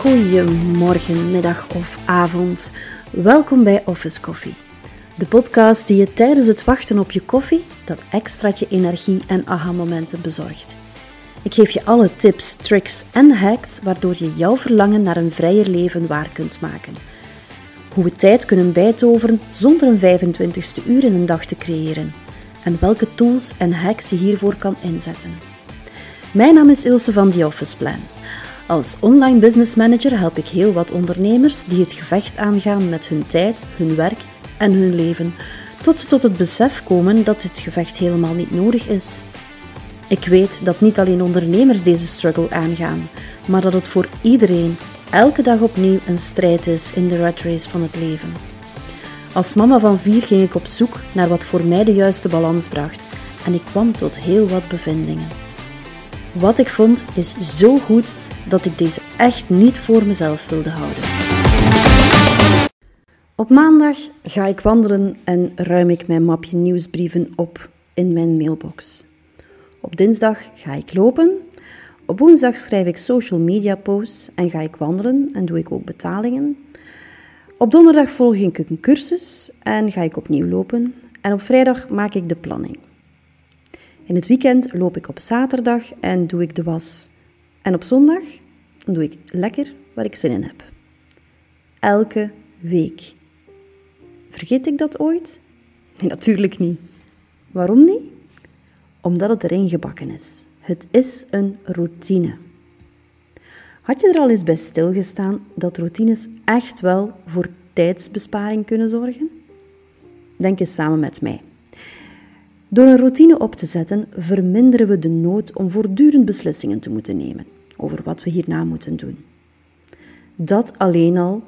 Goedemorgen, middag of avond. Welkom bij Office Coffee. De podcast die je tijdens het wachten op je koffie dat extraatje energie en aha-momenten bezorgt. Ik geef je alle tips, tricks en hacks waardoor je jouw verlangen naar een vrijer leven waar kunt maken. Hoe we tijd kunnen bijtoveren zonder een 25ste uur in een dag te creëren. En welke tools en hacks je hiervoor kan inzetten. Mijn naam is Ilse van The Office Plan. Als online business manager help ik heel wat ondernemers die het gevecht aangaan met hun tijd, hun werk en hun leven, tot ze tot het besef komen dat dit gevecht helemaal niet nodig is. Ik weet dat niet alleen ondernemers deze struggle aangaan, maar dat het voor iedereen elke dag opnieuw een strijd is in de rat race van het leven. Als mama van vier ging ik op zoek naar wat voor mij de juiste balans bracht en ik kwam tot heel wat bevindingen. Wat ik vond is zo goed dat ik deze echt niet voor mezelf wilde houden. Op maandag ga ik wandelen en ruim ik mijn mapje nieuwsbrieven op in mijn mailbox. Op dinsdag ga ik lopen. Op woensdag schrijf ik social media posts en ga ik wandelen en doe ik ook betalingen. Op donderdag volg ik een cursus en ga ik opnieuw lopen. En op vrijdag maak ik de planning. In het weekend loop ik op zaterdag en doe ik de was. En op zondag doe ik lekker waar ik zin in heb. Elke week. Vergeet ik dat ooit? Nee, natuurlijk niet. Waarom niet? Omdat het erin gebakken is. Het is een routine. Had je er al eens bij stilgestaan dat routines echt wel voor tijdsbesparing kunnen zorgen? Denk eens samen met mij. Door een routine op te zetten, verminderen we de nood om voortdurend beslissingen te moeten nemen over wat we hierna moeten doen. Dat alleen al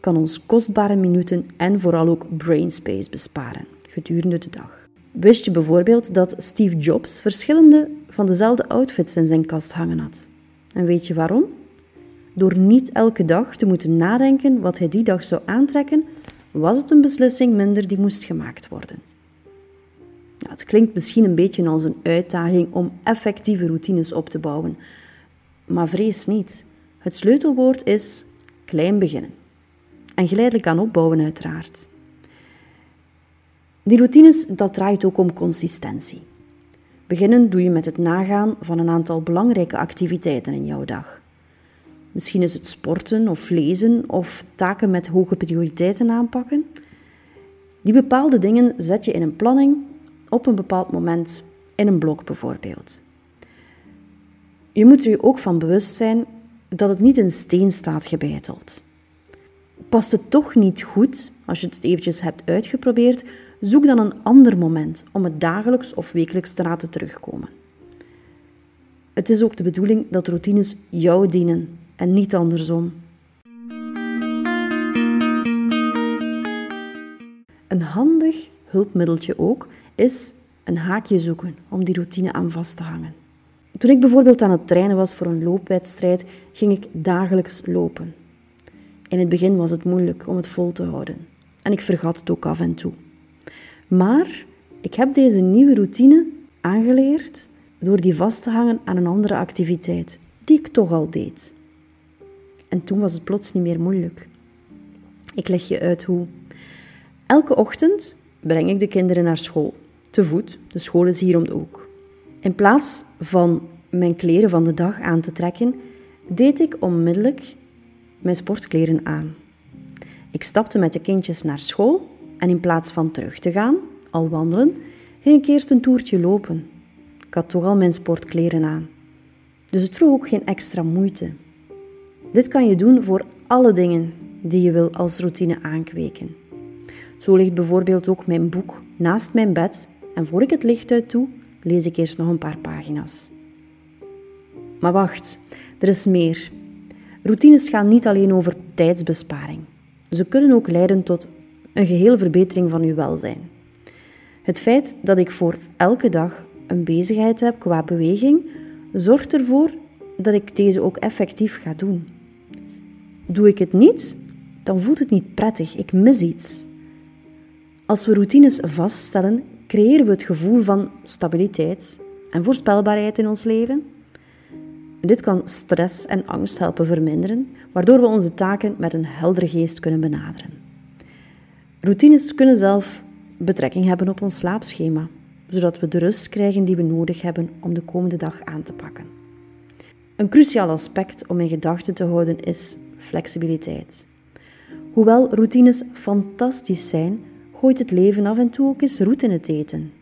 kan ons kostbare minuten en vooral ook brainspace besparen gedurende de dag. Wist je bijvoorbeeld dat Steve Jobs verschillende van dezelfde outfits in zijn kast hangen had? En weet je waarom? Door niet elke dag te moeten nadenken wat hij die dag zou aantrekken, was het een beslissing minder die moest gemaakt worden. Het klinkt misschien een beetje als een uitdaging om effectieve routines op te bouwen, maar vrees niet. Het sleutelwoord is klein beginnen. En geleidelijk aan opbouwen, uiteraard. Die routines, dat draait ook om consistentie. Beginnen doe je met het nagaan van een aantal belangrijke activiteiten in jouw dag. Misschien is het sporten of lezen of taken met hoge prioriteiten aanpakken. Die bepaalde dingen zet je in een planning op een bepaald moment, in een blok bijvoorbeeld. Je moet er je ook van bewust zijn dat het niet in steen staat gebeiteld. Past het toch niet goed, als je het eventjes hebt uitgeprobeerd, zoek dan een ander moment om het dagelijks of wekelijks te laten terugkomen. Het is ook de bedoeling dat routines jou dienen en niet andersom. Een handig hulpmiddeltje ook is een haakje zoeken om die routine aan vast te hangen. Toen ik bijvoorbeeld aan het trainen was voor een loopwedstrijd, ging ik dagelijks lopen. In het begin was het moeilijk om het vol te houden en ik vergat het ook af en toe. Maar ik heb deze nieuwe routine aangeleerd door die vast te hangen aan een andere activiteit, die ik toch al deed. En toen was het plots niet meer moeilijk. Ik leg je uit hoe. Elke ochtend breng ik de kinderen naar school, te voet, de school is hier om de hoek. In plaats van mijn kleren van de dag aan te trekken, deed ik onmiddellijk mijn sportkleren aan. Ik stapte met de kindjes naar school en in plaats van terug te gaan, al wandelen, ging ik eerst een toertje lopen. Ik had toch al mijn sportkleren aan. Dus het vroeg ook geen extra moeite. Dit kan je doen voor alle dingen die je wil als routine aankweken. Zo ligt bijvoorbeeld ook mijn boek naast mijn bed en voor ik het licht uit doe, lees ik eerst nog een paar pagina's. Maar wacht, er is meer. Routines gaan niet alleen over tijdsbesparing. Ze kunnen ook leiden tot een gehele verbetering van uw welzijn. Het feit dat ik voor elke dag een bezigheid heb qua beweging, zorgt ervoor dat ik deze ook effectief ga doen. Doe ik het niet, dan voelt het niet prettig, ik mis iets. Als we routines vaststellen, creëren we het gevoel van stabiliteit en voorspelbaarheid in ons leven. Dit kan stress en angst helpen verminderen, waardoor we onze taken met een heldere geest kunnen benaderen. Routines kunnen zelf betrekking hebben op ons slaapschema, zodat we de rust krijgen die we nodig hebben om de komende dag aan te pakken. Een cruciaal aspect om in gedachten te houden is flexibiliteit. Hoewel routines fantastisch zijn, gooit het leven af en toe ook eens roet in het eten.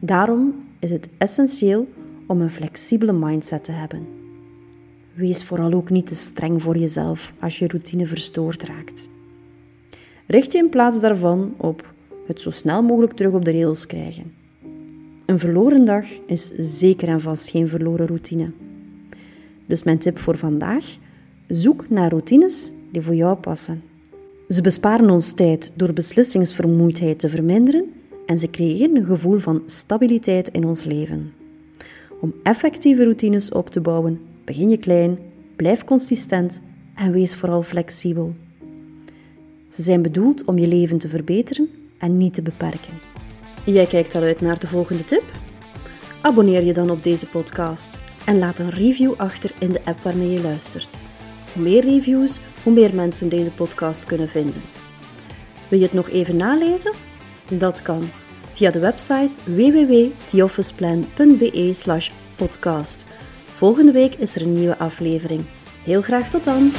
Daarom is het essentieel om een flexibele mindset te hebben. Wees vooral ook niet te streng voor jezelf als je routine verstoord raakt. Richt je in plaats daarvan op het zo snel mogelijk terug op de rails krijgen. Een verloren dag is zeker en vast geen verloren routine. Dus mijn tip voor vandaag: zoek naar routines die voor jou passen. Ze besparen ons tijd door beslissingsvermoeidheid te verminderen en ze creëren een gevoel van stabiliteit in ons leven. Om effectieve routines op te bouwen, begin je klein, blijf consistent en wees vooral flexibel. Ze zijn bedoeld om je leven te verbeteren en niet te beperken. Jij kijkt al uit naar de volgende tip? Abonneer je dan op deze podcast en laat een review achter in de app waarmee je luistert. Meer reviews, hoe meer mensen deze podcast kunnen vinden. Wil je het nog even nalezen? Dat kan via de website www.theofficeplan.be/podcast. Volgende week is er een nieuwe aflevering. Heel graag tot dan!